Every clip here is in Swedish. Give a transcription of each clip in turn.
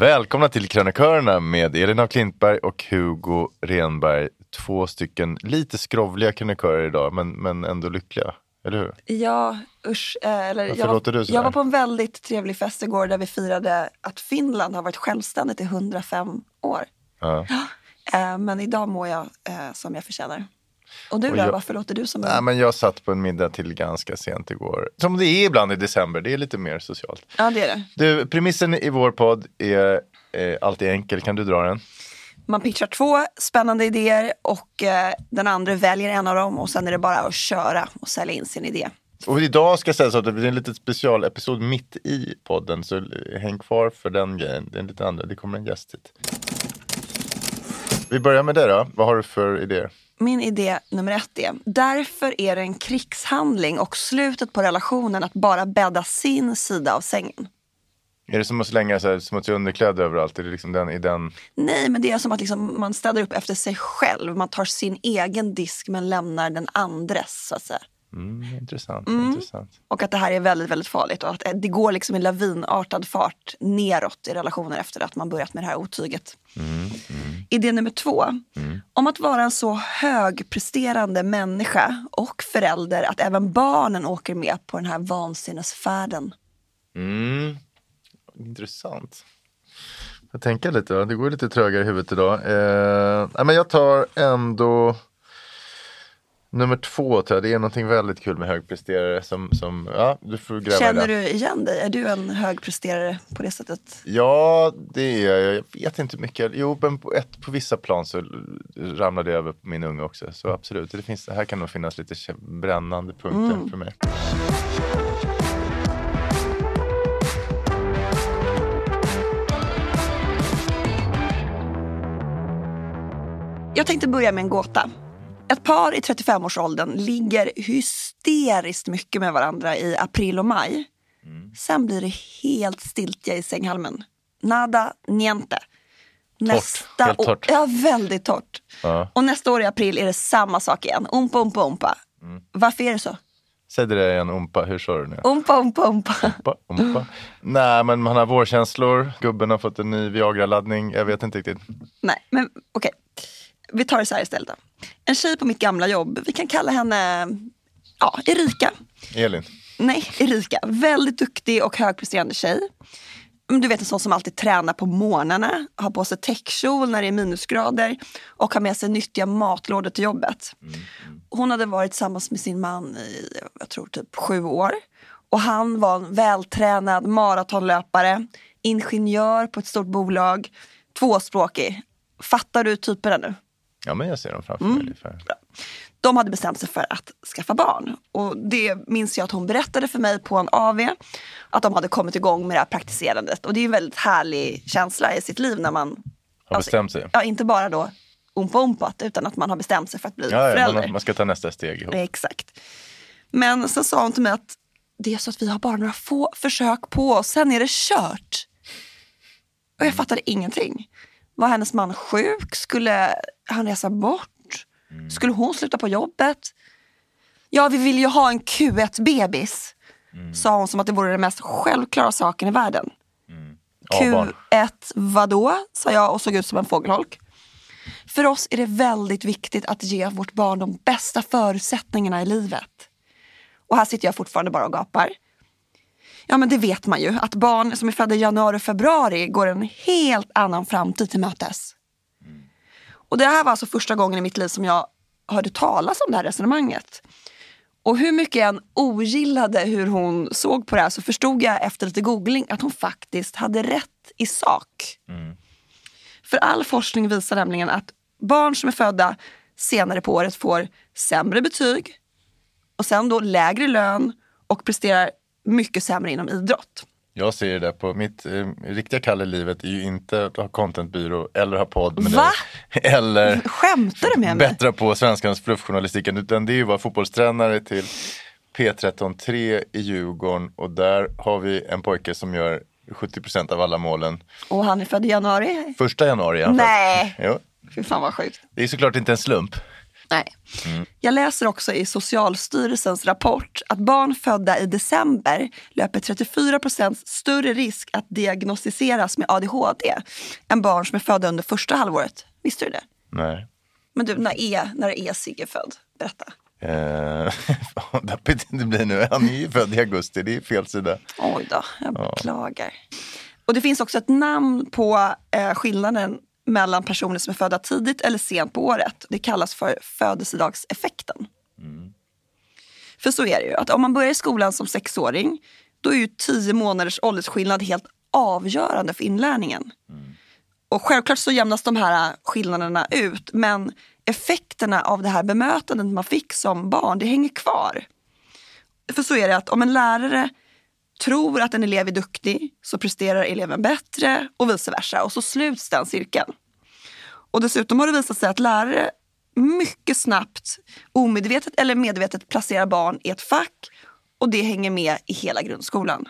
Välkomna till Krönikörerna med Elin af Klintberg och Hugo Renberg. Två stycken lite skrovliga krönikörer idag, men, men ändå lyckliga. Eller hur? Ja, usch. eh, Eller Varför jag, låter du jag var på en väldigt trevlig fest igår där vi firade att Finland har varit självständigt i 105 år. Ja. Eh, Men idag mår jag eh, som jag förtjänar. Och du då, jag- varför låter du som Nej, en... men jag satt på en middag till ganska sent igår. Som det är ibland i december, det är lite mer socialt. Ja, det är det. Du, premissen i vår podd är eh, alltid enkel, kan du dra den? Man pitchar två spännande idéer och eh, den andra väljer en av dem och sen är det bara att köra och sälja in sin idé. Och idag ska jag säga så att det blir en liten specialepisod mitt i podden, så häng kvar för den grejen. Det är en lite andra, det kommer en gäst hit. Vi börjar med det då, vad har du för idéer? Min idé nummer ett är, därför är det en krigshandling och slutet på relationen att bara bädda sin sida av sängen. Är det som att slänga så här, smutsiga underkläder överallt? Är det liksom den, i den... Nej, men det är som att liksom man städar upp efter sig själv. Man tar sin egen disk men lämnar den andres. Så att säga. Mm, intressant, Mm. intressant. Och att det här är väldigt, väldigt farligt. Och att eh, det går liksom i lavinartad fart neråt i relationer efter att man börjat med det här otyget. Idé nummer två. Om att vara en så högpresterande människa och förälder att även barnen åker med på den här vansinnesfärden. Mm. Intressant. Jag tänker lite, det går lite trögare i huvudet idag. Eh, men jag tar ändå nummer två, tror jag. det är någonting väldigt kul med högpresterare som, som ja, du får gräva Känner du igen dig? Är du en högpresterare på det sättet? Ja, det är jag. Jag vet inte mycket. Jo, men på, ett, på vissa plan så ramlade det över på min unge också. Så absolut, det finns, här kan nog finnas lite brännande punkter Mm. för mig. Jag tänkte börja med en gåta. Ett par i 35-årsåldern ligger hysteriskt mycket med varandra i april och maj. Sen blir det helt stiltje i sänghalmen. Nada, niente. Nästa helt år- torrt. Ja, väldigt torrt. Ja. Och nästa år i april är det samma sak igen. Umpa, umpa, umpa. Varför är det så? Säg det där igen, Umpa. Hur sa du nu? Umpa, umpa, umpa. Umpa, umpa. Nej, men man har vårkänslor. Gubben har fått en ny Viagra-laddning. Jag vet inte riktigt. Nej, men okej. Vi tar det så här istället. Då. En tjej på mitt gamla jobb, vi kan kalla henne ja, Erika. Elin. Nej, Erika. Väldigt duktig och högpresterande tjej. Mm, Du vet en sån som alltid tränar på morgnarna, har på sig täckkjol när det är minusgrader och har med sig nyttiga matlådor till jobbet. Hon hade varit tillsammans med sin man i, jag tror typ sju år. Och han var en vältränad maratonlöpare, ingenjör på ett stort bolag, tvåspråkig. Fattar du typerna nu? Ja, men jag ser dem framför Mm. mig ungefär. de hade bestämt sig för att skaffa barn. Och det minns jag att hon berättade för mig på en AV. Att de hade kommit igång med det här praktiserandet. Och det är en väldigt härlig känsla i sitt liv när man Har bestämt sig. Ja, inte bara då ompa ompat utan att man har bestämt sig för att bli Ja, ja, förälder. man, man ska ta nästa steg ihop. Exakt. Men sen sa hon till mig att det är så att vi har bara några få försök på oss, sen är det kört. Och jag fattade ingenting. Var hennes man sjuk? Skulle han resa bort? Skulle hon sluta på jobbet? Ja, vi vill ju ha en Q1-bebis. Sa hon som att det vore den mest självklara saken i världen. A-barn. Q1 vadå? sa jag och såg ut som en fågelholk. För oss är det väldigt viktigt att ge vårt barn de bästa förutsättningarna i livet. Och här sitter jag fortfarande bara och gapar. Ja men det vet man ju, att barn som är födda i januari och februari går en helt annan framtid till mötes. Och det här var alltså första gången i mitt liv som jag hörde talas om det här resonemanget. Och hur mycket jag än ogillade hur hon såg på det här så förstod jag efter lite googling att hon faktiskt hade rätt i sak. För all forskning visar nämligen att barn som är födda senare på året får sämre betyg och sen då lägre lön och presterar mycket sämre inom idrott. Jag ser det på mitt eh, riktiga kall i livet är ju inte att ha contentbyrå eller ha podd med Va? dig. Eller Skämtar du med mig? bättra på svenskans fluffjournalistiken. Utan det är ju vara fotbollstränare till P13-3 i Djurgården och där har vi en pojke som gör 70% av alla målen. Och han är född i januari? Första januari i alla fall. Nej. Fy fan vad sjukt. Det är såklart inte en slump. Nej. Jag läser också i Socialstyrelsens rapport att barn födda i december löper 34% större risk att diagnostiseras med ADHD än barn som är födda under första halvåret. Visste du det? Nej. Men du, när är, när är Sigge född? Berätta. Eh, vad deppigt det blir nu. Han är ju född i augusti, det är fel sida. Oj då, jag beklagar. Och det finns också ett namn på eh, skillnaden mellan personer som är födda tidigt eller sent på året. Det kallas för födelsedagseffekten. För så är det ju, att om man börjar i skolan som sexåring då är ju tio månaders åldersskillnad helt avgörande för inlärningen. Och självklart så jämnas de här skillnaderna ut men effekterna av det här bemötandet man fick som barn, det hänger kvar. För så är det att om en lärare tror att en elev är duktig så presterar eleven bättre och vice versa. Och så sluts den cirkeln. Och dessutom har det visat sig att lärare mycket snabbt, omedvetet eller medvetet placerar barn i ett fack och det hänger med i hela grundskolan.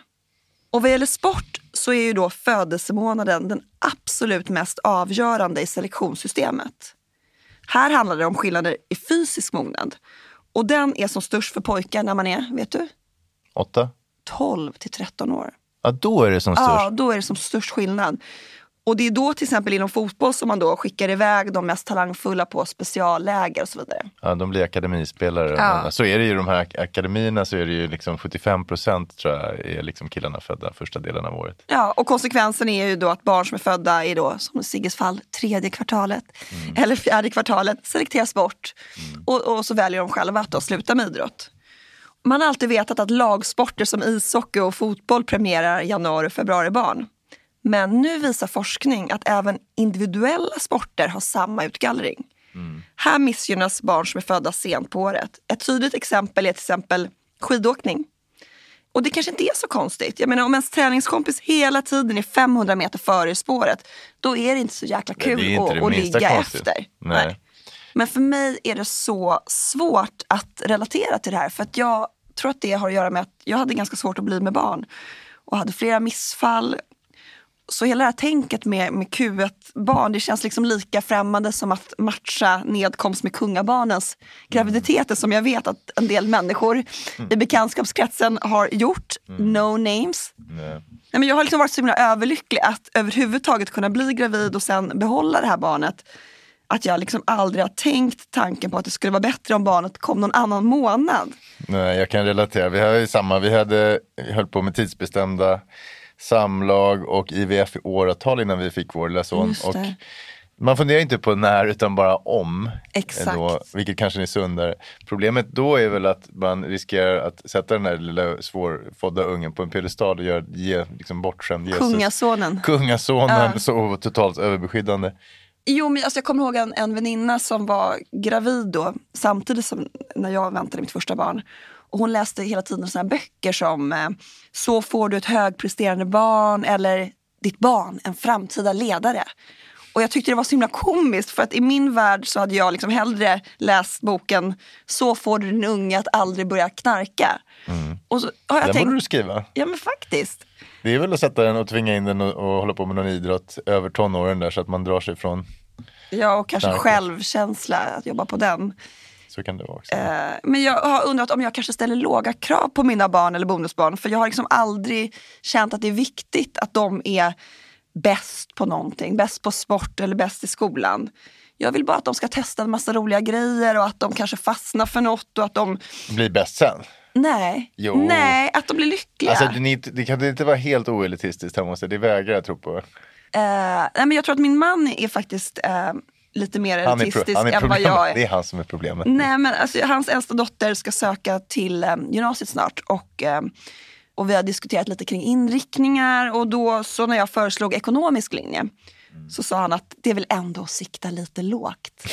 Och vad gäller sport så är ju då födelsemånaden den absolut mest avgörande i selektionssystemet. Här handlar det om skillnader i fysisk mognad. Och den är som störst för pojkar när man är, vet du, Åtta? 12 till 13 år. Ja, då är det som störst. Ja, då är det som störst skillnad. Och det är då till exempel inom fotboll som man då skickar iväg de mest talangfulla på specialläger och så vidare. Ja, de blir akademispelare. Ja. Så är det ju i de här ak- akademierna så är det ju liksom 75 procent tror jag är liksom killarna födda första delen av året. Ja, och konsekvensen är ju då att barn som är födda i då, som i Sigges fall, tredje kvartalet eller fjärde kvartalet selekteras bort. Och, och så väljer de själva att då sluta med idrott. Man har alltid vetat att lagsporter som ishockey och fotboll premierar januari och februari-barn. Men nu visar forskning att även individuella sporter har samma utgallring. Här missgynnas barn som är födda sent på året. Ett tydligt exempel är till exempel skidåkning. Och det kanske inte är så konstigt. Jag menar om ens träningskompis hela tiden är 500 meter före i spåret, då är det inte så jäkla kul att, att ligga konstigt. efter. Nej. Men för mig är det så svårt att relatera till det här. För att jag tror att det har att göra med att jag hade ganska svårt att bli med barn. Och hade flera missfall. Så hela det här tänket med, med Q1-barn, det känns liksom lika främmande som att matcha nedkomst med kungabarnens graviditeter som jag vet att en del människor i bekantskapskretsen har gjort. No names. Nej. Nej, men jag har liksom varit så himla överlycklig att överhuvudtaget kunna bli gravid och sen behålla det här barnet. Att jag liksom aldrig har tänkt tanken på att det skulle vara bättre om barnet kom någon annan månad. Nej, jag kan relatera. Vi har ju samma, vi hade, höll på med tidsbestämda samlag och IVF i åratal innan vi fick vår lilla son. Och man funderar inte på när utan bara om. Exakt. Då, vilket kanske är sundare. Problemet då är väl att man riskerar att sätta den här lilla svårfödda ungen på en piedestal och gör, ge liksom bortskämd Jesus. Kungasonen. Kungasonen Ja. så totalt överbeskyddande. Jo, men alltså jag kommer ihåg en, en väninna som var gravid då, samtidigt som när jag väntade mitt första barn. Och hon läste hela tiden såna här böcker som eh, Så får du ett högpresterande barn eller Ditt barn, en framtida ledare. Och jag tyckte det var så himla komiskt för att i min värld så hade jag liksom hellre läst boken Så får du din unge att aldrig börja knarka. Och så har jag Den tänkt, borde du skriva. ja men faktiskt. Det är väl att sätta den och tvinga in den och, och hålla på med någon idrott över tonåren där så att man drar sig från. Ja och kanske Knarka. självkänsla att jobba på den. Så kan det vara också. Eh, Men jag har undrat om jag kanske ställer låga krav på mina barn eller bonusbarn. För jag har liksom aldrig känt att det är viktigt att de är bäst på någonting. Bäst på sport eller bäst i skolan. Jag vill bara att de ska testa en massa roliga grejer och att de kanske fastnar för något och att de, Bli bäst sen. nej, Jo. nej, att de blir lyckliga. Alltså, det, det kan inte vara helt oelitistiskt Det vägrar jag tro på. Eh, nej, men jag tror att min man är faktiskt eh, lite mer elitistisk än vad jag är. Det är han som är problemet. Nej, men alltså, hans äldsta dotter ska söka till eh, gymnasiet snart. Och, eh, och vi har diskuterat lite kring inriktningar. Och då så när jag föreslog ekonomisk linje så sa han att det är väl ändå att sikta lite lågt.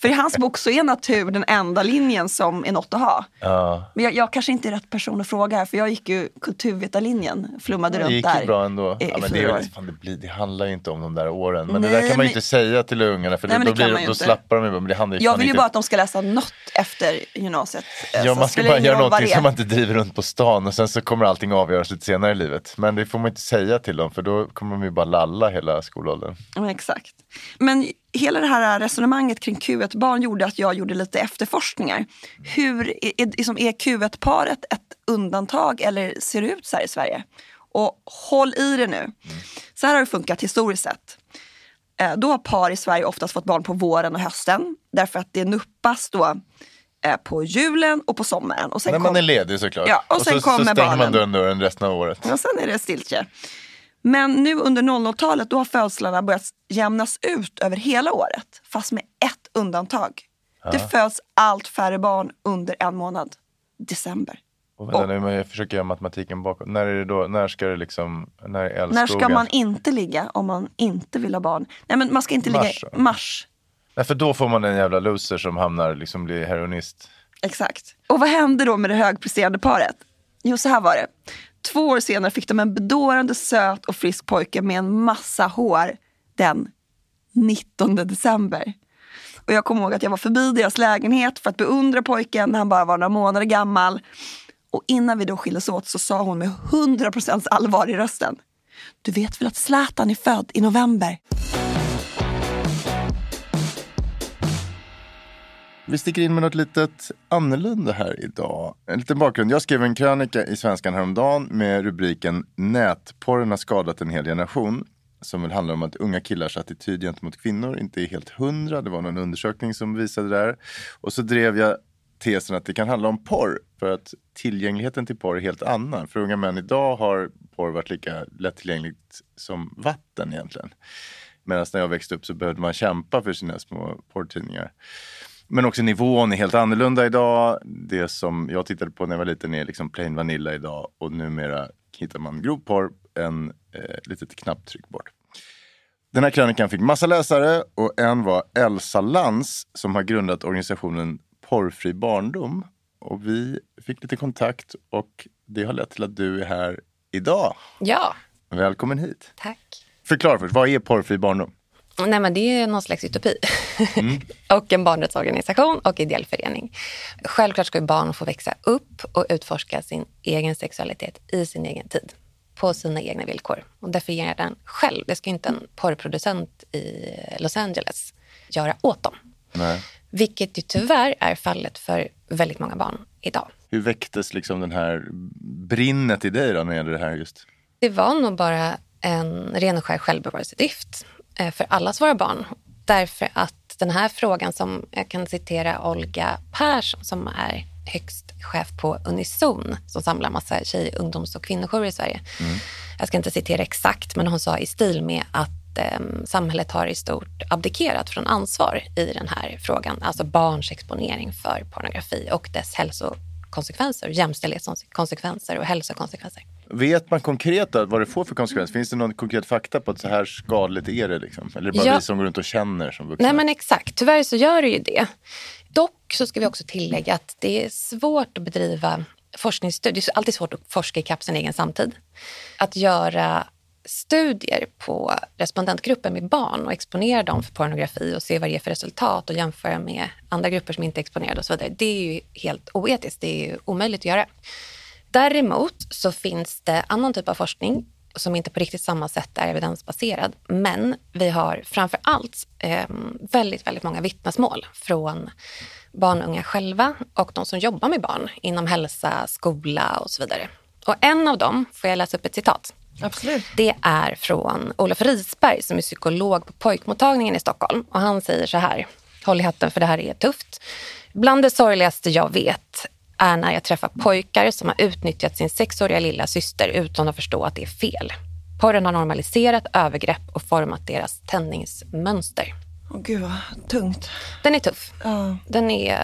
För i hans bok så är natur den enda linjen som är något att ha. Ja. Men jag, jag kanske inte är rätt person att fråga här för jag gick ju kulturvetarlinjen, flummade Det runt gick där. ju bra ändå. i- Ja, men det, är väl, fan, det, blir, det handlar ju inte om de där åren. Men det Nej, där kan man ju inte säga till ungarna för Nej, då, det blir, då slappar de ju. Men det handlar ju Jag vill ju inte bara att de ska läsa något efter gymnasiet. Ja, man ska bara göra någonting det som man inte driver runt på stan och sen så kommer allting avgöras lite senare i livet. Men det får man inte säga till dem för då kommer de ju bara lalla hela skolåldern. Ja, exakt. Men hela det här resonemanget kring Q1-barn gjorde att jag gjorde lite efterforskningar. Hur är, är, liksom, är Q1-paret ett undantag eller ser det ut så här i Sverige? Och håll i det nu. Så här har det funkat historiskt sett. Eh, Då har par i Sverige oftast fått barn på våren och hösten. Därför att det nuppas då eh, på julen och på sommaren. Och sen När man kom- är ledig såklart. Ja, och sen så, så kommer stänger man barnen. dörren, dörren resten av året. och sen är det stiltje. Men nu under 00-talet då har födslarna börjat jämnas ut över hela året. Fast med ett undantag. Det föds allt färre barn under en månad. December. Och vänta, nu, men jag försöker göra matematiken bakåt. När är det då? När ska det liksom? När är älskogen? När ska man inte ligga om man inte vill ha barn? Nej men man ska inte Mars, ligga i mars. Nej, för då får man en jävla loser som hamnar liksom blir heroinist. Exakt. Och vad hände då med det högpresterande paret? Jo, så här var det. Två år senare fick de en bedårande söt och frisk pojke med en massa hår den 19 december. Och jag kommer ihåg att jag var förbi deras lägenhet för att beundra pojken när han bara var några månader gammal. Och innan vi då skildes åt så sa hon med 100% allvar i rösten. Du vet väl att Zlatan är född i november? Vi sticker in med något litet annorlunda här idag. En liten bakgrund. Jag skrev en krönika i Svenskan häromdagen med rubriken Nätporren har skadat en hel generation. Som väl handlar om att unga killars attityd gentemot kvinnor inte är helt hundra. Det var någon undersökning som visade det där. Och så drev jag tesen att det kan handla om porr. För att tillgängligheten till porr är helt annan. För unga män idag har porr varit lika lättillgängligt som vatten egentligen. Medan när jag växte upp så behövde man kämpa för sina små porrtidningar. Men också nivån är helt annorlunda idag. Det som jag tittade på när jag var liten är liksom plain vanilla idag. Och numera hittar man grov porr en eh, litet knapptryck bort. Den här krönikan fick massa läsare och en var Elsa Lantz som har grundat organisationen Porrfri barndom. Och vi fick lite kontakt och det har lett till att du är här idag. Ja, Välkommen hit. tack. Förklara först, vad är Porrfri barndom? Nej, men det är någon slags utopi. Mm. och en barnrättsorganisation och ideell förening. Självklart ska barn få växa upp och utforska sin egen sexualitet i sin egen tid. På sina egna villkor. Och definiera den själv. Det ska inte en porrproducent i Los Angeles göra åt dem. Nej. Vilket ju tyvärr är fallet för väldigt många barn idag. Hur väcktes liksom den här brinnet i dig då när det gäller det här just? Det var nog bara en ren och skär självbevarelsedrift för allas våra barn. Därför att den här frågan som jag kan citera Olga Persson som är högst chef på Unison som samlar massa tjej, ungdoms och kvinnojourer i Sverige. Jag ska inte citera exakt men hon sa i stil med att eh, samhället har i stort abdikerat från ansvar i den här frågan. Alltså barns exponering för pornografi och dess hälsokonsekvenser, jämställdhetskonsekvenser och hälsokonsekvenser. Vet man konkret då, vad det får för konsekvenser? Finns det någon konkret fakta på att så här skadligt är det? Liksom? Eller är det bara Ja. vi som går runt och känner som vuxna? Nej men exakt, tyvärr så gör det ju det. Dock så ska vi också tillägga att det är svårt att bedriva forskningsstudier. Det är alltid svårt att forska i kapp sin egen samtid. Att göra studier på respondentgrupper med barn och exponera dem för pornografi och se vad det ger för resultat och jämföra med andra grupper som inte är exponerade och så vidare. Det är ju helt oetiskt. Det är ju omöjligt att göra. Däremot så finns det annan typ av forskning som inte på riktigt samma sätt är evidensbaserad. Men vi har framför allt eh, väldigt, väldigt många vittnesmål från barn och unga själva och de som jobbar med barn inom hälsa, skola och så vidare. Och en av dem, får jag läsa upp ett citat? Absolut. Det är från Olof Risberg som är psykolog på pojkmottagningen i Stockholm. Och han säger så här, håll i hatten för det här är tufft. Bland det sorgligaste jag vet är när jag träffar pojkar som har utnyttjat sin sexåriga lilla syster utan att förstå att det är fel. Porren har normaliserat övergrepp och format deras tändningsmönster. Åh gud vad tungt. Den är tuff. Ja. Den är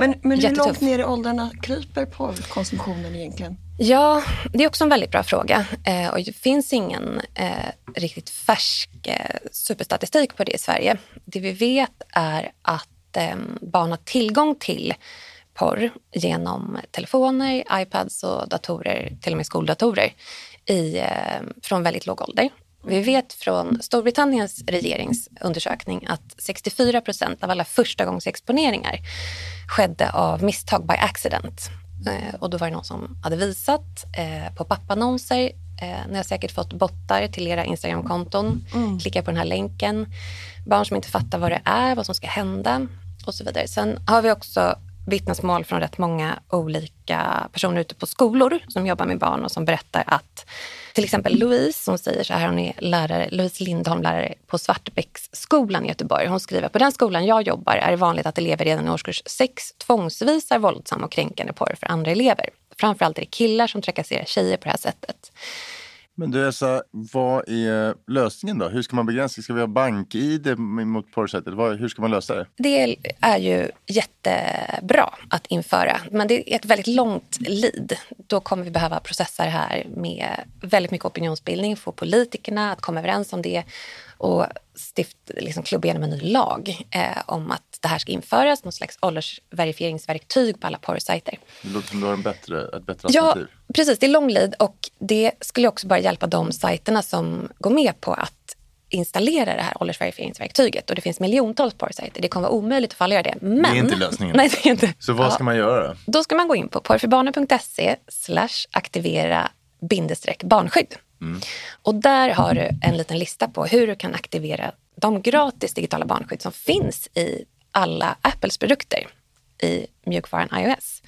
Men, men hur jättetuff. långt ner i åldrarna kryper porrkonsumtionen egentligen? Ja, det är också en väldigt bra fråga. Eh, och det finns ingen eh, riktigt färsk eh, superstatistik på det i Sverige. Det vi vet är att eh, barn har tillgång till porr genom telefoner, iPads och datorer, till och med skoldatorer, i, eh, från väldigt låg ålder. Vi vet från Storbritanniens regeringsundersökning att 64 procent av alla förstagångsexponeringar skedde av misstag by accident. Eh, och då var det någon som hade visat eh, på pappannonser. Eh, ni har säkert fått bottar till era Instagramkonton. Klicka på den här länken. Barn som inte fattar vad det är, vad som ska hända och så vidare. Sen har vi också vittnesmål från rätt många olika personer ute på skolor som jobbar med barn och som berättar att till exempel Louise som säger så här, hon är lärare, Louise Lindholm, lärare på Svartbäcksskolan i Göteborg. Hon skriver på den skolan jag jobbar är det vanligt att elever redan i årskurs 6 tvångsvisar våldsam och kränkande porr för andra elever. Framförallt är det killar som trakasserar tjejer på det här sättet. Men du Elsa, vad är lösningen då? Hur ska man begränsa? Ska vi ha bank-id mot porrsajter? Hur ska man lösa det? Det är ju jättebra att införa, men det är ett väldigt långt lid. Då kommer vi behöva processa det här med väldigt mycket opinionsbildning, få politikerna att komma överens om det och stift, liksom klubba igenom en ny lag eh, om att det här ska införas, någon slags åldersverifieringsverktyg på alla porrsajter. Det låter som du har en bättre, ett bättre Ja, alternativ. precis. Det är lång lid och det skulle också bara hjälpa de sajterna som går med på att installera det här åldersverifieringsverktyget. Och det finns miljontals porrsajter. Det kommer vara omöjligt att göra det. Men, Det är inte lösningen. Nej, det är inte. Så vad Ja. ska man göra då? Då ska man gå in på porrförbarnen.se aktivera bindestreck barnskydd. Och där har du en liten lista på hur du kan aktivera de gratis digitala barnskydd som finns i alla Apples produkter i mjukvaran iOS.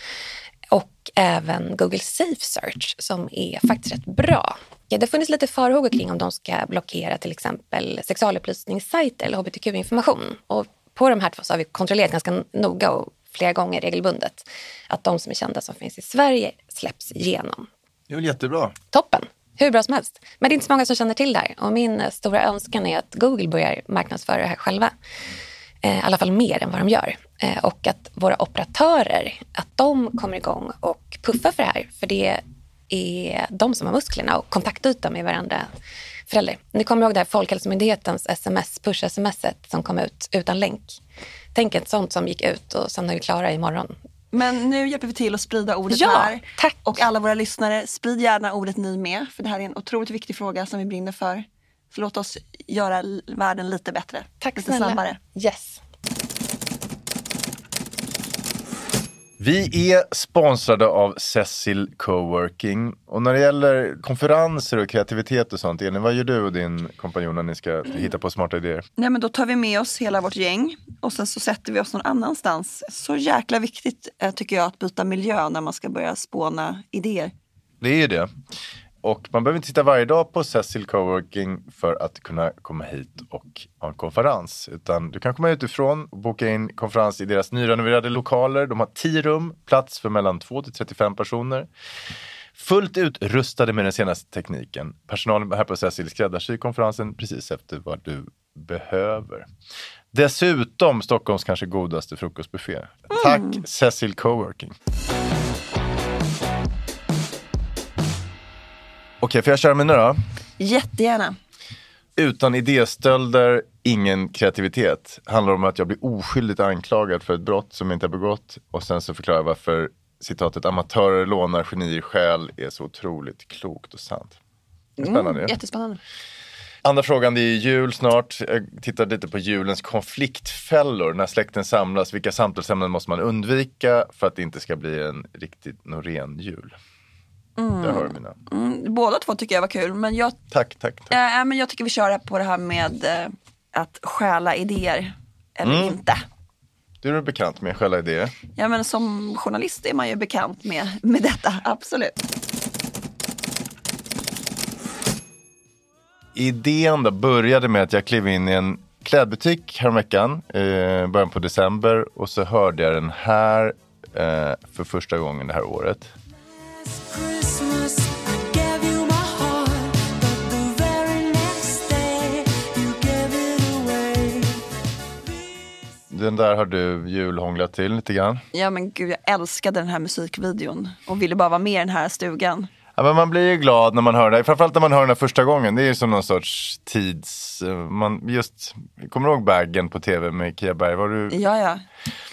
Och även Google Safe Search som är faktiskt rätt bra. Ja, det har funnits lite farhågor kring om de ska blockera till exempel sexualupplysningssajter eller hbtq-information. Och på de här två så har vi kontrollerat ganska noga och flera gånger regelbundet att de som är kända som finns i Sverige släpps igenom. Det är väl jättebra. Toppen! Hur bra som helst. Men det är inte så många som känner till det här. Och min eh, stora önskan är att Google börjar marknadsföra det här själva. Eh, I alla fall mer än vad de gör. Eh, och att våra operatörer, att de kommer igång och puffar för det här. För det är de som har musklerna och kontaktyta med varandra föräldrar. Ni kommer ihåg det här Folkhälsomyndighetens sms, push-smset som kom ut utan länk. Tänk ett sånt som gick ut och sen är vi klara imorgon. Men nu hjälper vi till att sprida ordet Ja, här. tack. Och alla våra lyssnare, sprid gärna ordet ni med. För det här är en otroligt viktig fråga som vi brinner för. Så låt oss göra världen lite bättre. Tack lite snälla. snabbare. Yes. Vi är sponsrade av Cecil Coworking. Och när det gäller konferenser och kreativitet och sånt, Elin, vad gör du och din kompanjon när ni ska hitta på smarta idéer? Nej, men då tar vi med oss hela vårt gäng och sen så sätter vi oss någon annanstans. Så jäkla viktigt eh, tycker jag att byta miljö när man ska börja spåna idéer. Det är ju det. Och man behöver inte sitta varje dag på Cecil Coworking för att kunna komma hit och ha en konferens. Utan du kan komma utifrån och boka in konferens i deras nyrenoverade lokaler. De har 10 rum, plats för mellan 2 till 35 personer. Fullt utrustade med den senaste tekniken. Personalen här på Cecil skräddarsyr konferensen precis efter vad du behöver. Dessutom Stockholms kanske godaste frukostbuffé. Tack Cecil Coworking. Okej, får jag köra mina då? Jättegärna. Utan idéstölder, ingen kreativitet. Handlar om att jag blir oskyldigt anklagad för ett brott som jag inte har begått. Och sen så förklarar jag varför citatet amatörer lånar genier själ är så otroligt klokt och sant. Spännande. ju. Jättespännande. Andra frågan, det är jul snart. Jag tittar lite på julens konfliktfällor. När släkten samlas, vilka samtalsämnen måste man undvika för att det inte ska bli en riktigt ren jul? Där har du mina. Mm, båda två tycker jag var kul, men jag, Tack, tack, tack. äh, men jag tycker vi kör på det här med eh, att stjäla idéer eller Mm. inte. Du är bekant med själva idéer. Ja, men som journalist är man ju bekant med, med detta, absolut. Idén då började med att jag klev in i en klädbutik häromveckan, eh, början på december. Och så hörde jag den här eh, för första gången det här året. Den där har du julhånglat till lite grann. Ja men gud, jag älskade den här musikvideon och ville bara vara med i den här stugan. Ja, men man blir ju glad när man hör det. Framförallt när man hör den här första gången. Det är ju som någon sorts tids... eh, Man just, kommer du ihåg Baggen på tv med Kia Berg? Var du, Ja, ja.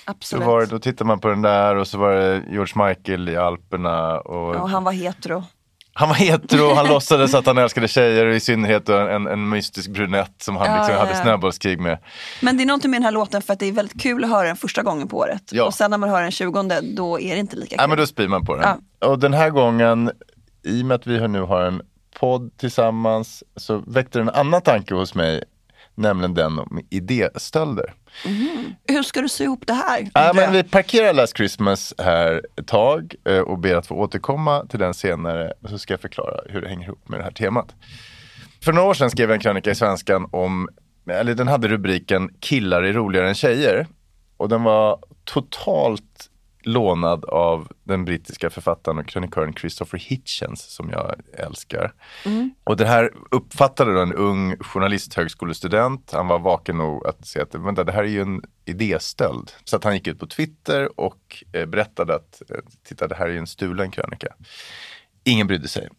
Absolut. var, då tittar man på den där och så var det George Michael i Alperna. Och Ja, och han var hetero. Han var hetero, han låtsades att han älskade tjejer och i synnerhet en, en mystisk brunett som han Ja, liksom ja, hade ja. snöbollskrig med. Men det är någonting med den här låten för att det är väldigt kul att höra den första gången på året. Ja. Och sen när man hör den tjugonde, då är det inte lika kul. Nej men då spyr man på den. Och den här gången, i och med att vi nu har en podd tillsammans, så väckte det en annan tanke hos mig, nämligen den om idéstölder. Hur ska du sy ihop det här? Ja, men vi parkerar Last Christmas här ett tag eh, och ber att få återkomma till den senare. Så ska jag förklara hur det hänger ihop med det här temat. För några år sedan skrev jag en krönika i Svenskan om, eller den hade rubriken Killar är roligare än tjejer. Och den var totalt lånad av den brittiska författaren och krönikören Christopher Hitchens som jag älskar. Och det här uppfattade då en ung journalisthögskolestudent. Han var vaken nog att se att vänta, det här är ju en idéstöld. Så att han gick ut på Twitter och eh, berättade att eh, titta, det här är ju en stulen krönika. Ingen brydde sig.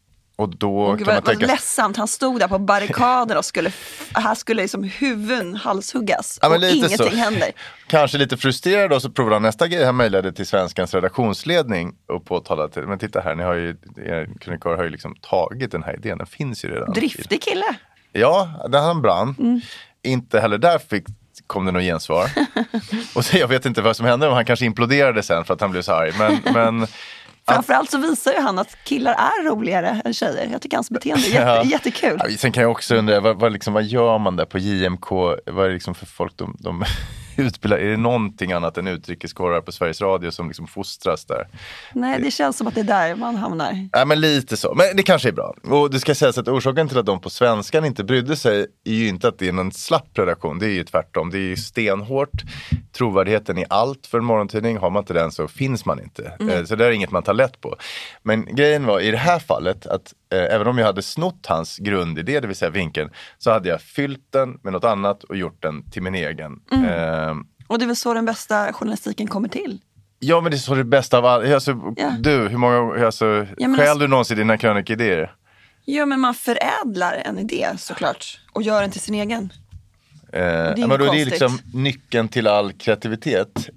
Och då Åh, kan man vad, vad tänka ledsamt, han stod där på barrikaden och skulle, här skulle liksom huvuden halshuggas Ja, och ingenting så. händer. Kanske lite frustrerad och så provade han nästa grej. Han mejlade till Svenskans redaktionsledning och påtalade, men titta här, ni har ju, er krönikör har ju liksom tagit den här idén, den finns ju redan. Driftig kille. Ja, den han brann. Mm. Inte heller där fick, kom det något gensvar. och så, jag vet inte vad som hände, om han kanske imploderade sen för att han blev så arg. Men, men Framförallt så visar ju han att killar är roligare än tjejer. Jag tycker hans beteende är jätte, Ja. jättekul. Ja, sen kan jag också undra, vad, vad, liksom, vad gör man där på JMK? Vad är det liksom för folk de, de utbildar? Är det någonting annat än utrikeskorrar på Sveriges Radio som liksom fostras där? Nej, det känns som att det är där man hamnar. Ja, men lite så. Men det kanske är bra. Och det ska sägas att orsaken till att de på svenskan inte brydde sig är ju inte att det är någon slapp redaktion. Det är ju tvärtom. Det är ju stenhårt. Trovärdigheten i allt för en morgontidning. Har man inte den så finns man inte. Eh, Så det är inget man tar lätt på. Men grejen var i det här fallet att även om jag hade snott hans grundidé, det vill säga vinkeln, så hade jag fyllt den med något annat och gjort den till min egen. Eh, Och det är väl så den bästa journalistiken kommer till. Ja men det är så det bästa av allt. Alltså, Ja. Du, hur många, alltså, men stjäl alltså- du någonsin dina krönikidéer? Ja, men man förädlar en idé såklart och gör den till sin egen. Eh, är ja, men då, det är liksom nyckeln till all kreativitet.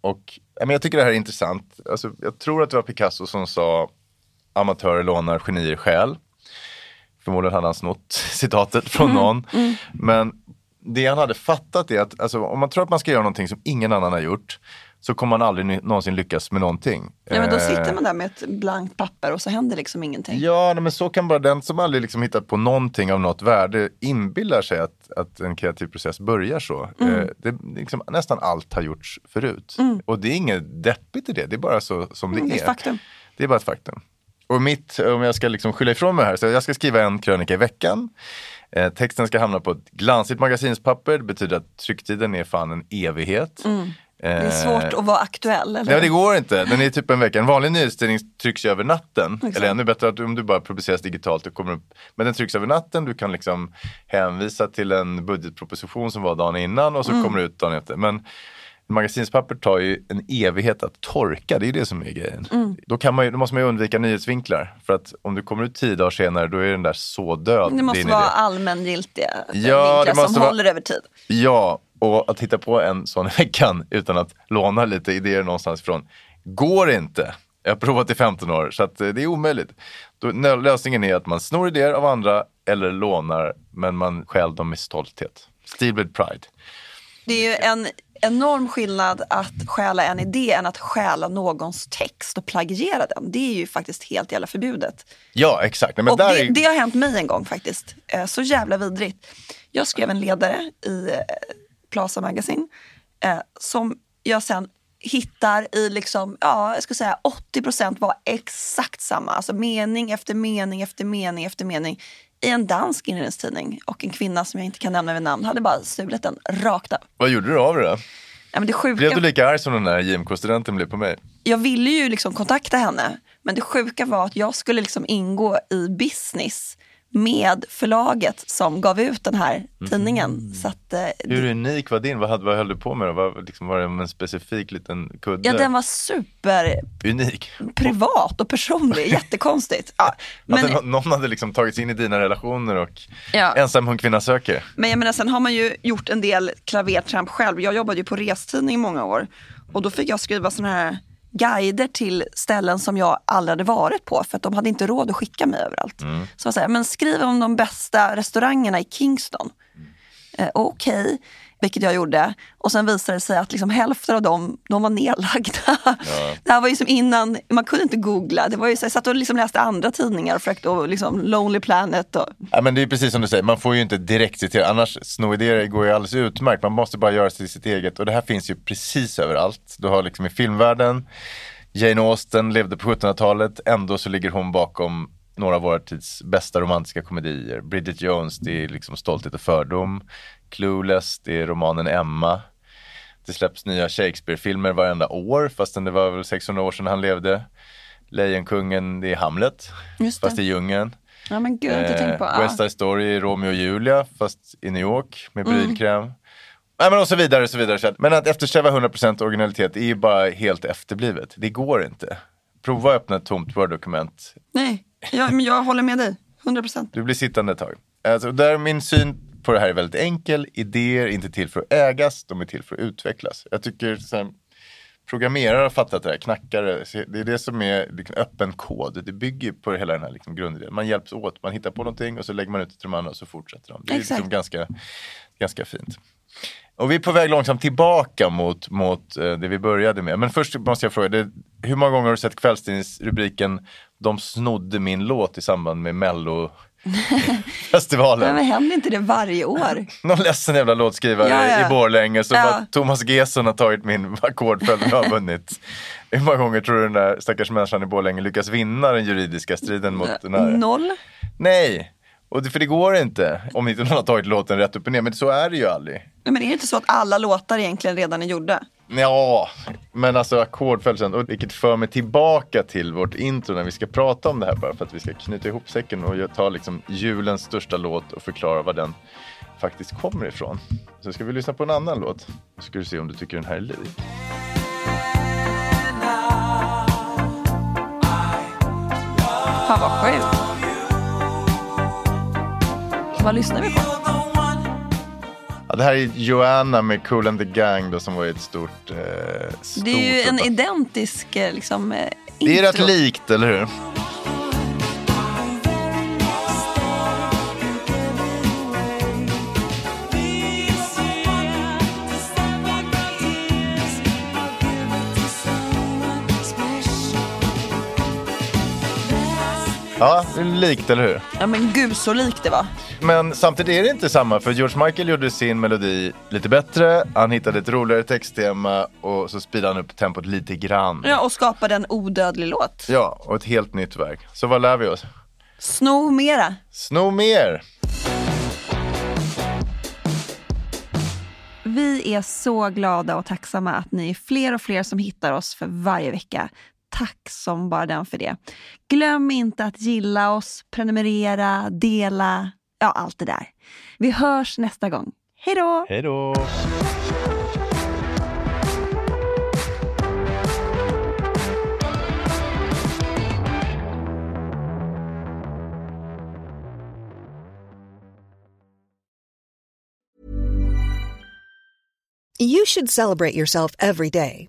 Och ja, men jag tycker det här är intressant. Alltså, jag tror att det var Picasso som sa amatörer lånar, genier stjäl. Förmodligen hade han snott citatet från Mm, någon. Men det han hade fattat är att alltså, om man tror att man ska göra någonting som ingen annan har gjort så kommer man aldrig någonsin lyckas med någonting. Ja, men då Eh, sitter man där med ett blankt papper och så händer liksom ingenting. Ja, men så kan bara den som aldrig liksom hittat på någonting av något värde inbillar sig att, att en kreativ process börjar så. Eh, det, liksom, nästan allt har gjorts förut. Och det är inget deppigt i det, det är bara så som det Mm, det är är. ett faktum. Det är bara ett faktum. Och mitt, om jag ska liksom skylla ifrån mig här, så jag ska skriva en krönika i veckan. Eh, texten ska hamna på ett glansigt magasinspapper, det betyder att trycktiden är fan en evighet. Mm. Det är Eh, svårt att vara aktuell. Eller? Nej, det går inte. Den är typ en vecka. En vanlig nyhetstidning trycks över natten. Exakt. Eller ännu bättre att om du bara publiceras digitalt. Det kommer upp. Men den trycks över natten. Du kan liksom hänvisa till en budgetproposition som var dagen innan och så Mm. kommer det ut dagen efter. Men magasinspapper tar ju en evighet att torka. Det är ju det som är grejen. Mm. Då, kan man ju, då måste man ju undvika nyhetsvinklar. För att om du kommer ut tio dagar senare då är den där så död. Det måste vara idé. allmängiltiga Ja, vinklar som vara- håller över tid. Ja, och att hitta på en sån i veckan utan att låna lite idéer någonstans ifrån går inte. Jag har provat i 15 år så eh, det är omöjligt. Då, lösningen är att man snor idéer av andra eller lånar men man stjäl dem med stolthet. Steal with pride. Det är ju en enorm skillnad att stjäla en idé än att stjäla någons text och plagiera den. Det är ju faktiskt helt jävla förbjudet. Ja exakt. Men och det, är... det har hänt mig en gång faktiskt. Eh, Så jävla vidrigt. Jag skrev en ledare i eh, Plaza Magazine eh, som jag sen hittar i liksom, ja, jag ska säga 80% var exakt samma. Alltså mening efter mening efter mening efter mening i en dansk inredningstidning. Och en kvinna som jag inte kan nämna vid namn hade bara stulit den rakt av. Vad gjorde du av det? Ja, men det sjuka... Blev du lika arg som den där JMK-studenten blev på mig? jag ville ju liksom kontakta henne. Men det sjuka var att jag skulle liksom ingå i business med förlaget som gav ut den här tidningen. Så att, eh, Hur unik var din? Vad, hade, vad höll du på med då? Var, liksom, var det en specifik liten kudde? ja, den var super Unik? privat och personlig. Jättekonstigt. Ja, Men... nå- någon hade liksom tagit sig in i dina relationer och Ja. ensam hon kvinna söker. men jag menar, sen har man ju gjort en del klavertramp själv. Jag jobbade ju på restidning i många år. Och då fick jag skriva såna här guider till ställen som jag aldrig hade varit på för att de hade inte råd att skicka mig överallt. Så jag säger, men skriv om de bästa restaurangerna i Kingston. Eh, Okej, vilket jag gjorde. Och sen visade det sig att liksom hälften av dem, de var nedlagda. Det här var ju som innan, man kunde inte googla. Det var ju så, jag satt och liksom läste andra tidningar och försökte, och liksom Lonely Planet och Ja, men det är precis som du säger, man får ju inte direkt citera, annars sno idéer går ju alldeles utmärkt. Man måste bara göra till sitt eget och det här finns ju precis överallt. Du har liksom i filmvärlden, Jane Austen levde på 1700-talet, ändå så ligger hon bakom några av våra tids bästa romantiska komedier. Bridget Jones, det är liksom Stolthet och fördom. Clueless, det är romanen Emma. Det släpps nya Shakespeare-filmer varenda år, fastän det var väl 600 år sedan han levde. Lejonkungen, det är Hamlet, Just det. fast i djungeln. Ja men gud, inte tänkt på. Eh. West Side Story, Romeo och Julia, fast i New York med Mm. brylkräm. Nej, men och så vidare, och så vidare. Men att eftersträva 100% originalitet är ju bara helt efterblivet. Det går inte. Prova att öppna ett tomt Word-dokument. Nej, jag, men jag håller med dig. 100 procent. Du blir sittande ett tag. Alltså, där min syn på det här är väldigt enkel. Idéer är inte till för att ägas, de är till för att utvecklas. Jag tycker så här, programmerare har fattat det här, knackare. Det är det som är liksom, öppen kod. Det bygger på hela den här liksom, grundidén. Man hjälps åt, man hittar på någonting och så lägger man ut det till de andra och så fortsätter de. Det är liksom ganska, ganska fint. Och vi är på väg långsamt tillbaka mot, mot eh, det vi började med. Men först måste jag fråga, det, hur många gånger har du sett kvällstidningsrubriken De snodde min låt i samband med Mello-festivalen? Men händer inte det varje år? Någon ledsen jävla låtskrivare Ja, ja. i Borlänge som Ja. bara Thomas Gesson har tagit min ackordföljd och har vunnit. Hur många gånger tror du den där stackars människan i Borlänge lyckas vinna den juridiska striden mot den här? Noll? Nej, och det, för det går inte om inte någon har tagit låten rätt upp och ner. Men så är det ju aldrig. Nej, men är det inte så att alla låtar egentligen redan är gjorda? Ja, men alltså ackordföljden, och vilket för mig tillbaka till vårt intro när vi ska prata om det här bara för att vi ska knyta ihop säcken och ta liksom julens största låt och förklara var den faktiskt kommer ifrån. Så ska vi lyssna på en annan låt, så ska du se om du tycker den här är lik. Fan vad sjukt. Vad lyssnar vi på? Ja, det här är Joanna med Cool and the Gang då, som var ett stort, eh, stort Det är ju en identisk eh, liksom, eh, Det är rätt intro. likt, eller hur? Ja, det är likt, eller hur? Ja men gud så likt det var. Men samtidigt är det inte samma för George Michael gjorde sin melodi lite bättre. Han hittade ett roligare texttema och så speedade han upp tempot lite grann. Ja, och skapade en odödlig låt. Ja, och ett helt nytt verk. Så vad lär vi oss? Sno mera. Sno mer! Vi är så glada och tacksamma att ni är fler och fler som hittar oss för varje vecka. Tack som bara den för det. Glöm inte att gilla oss, prenumerera, dela, ja allt det där. Vi hörs nästa gång. Hej då! Hej då! You should celebrate yourself every day,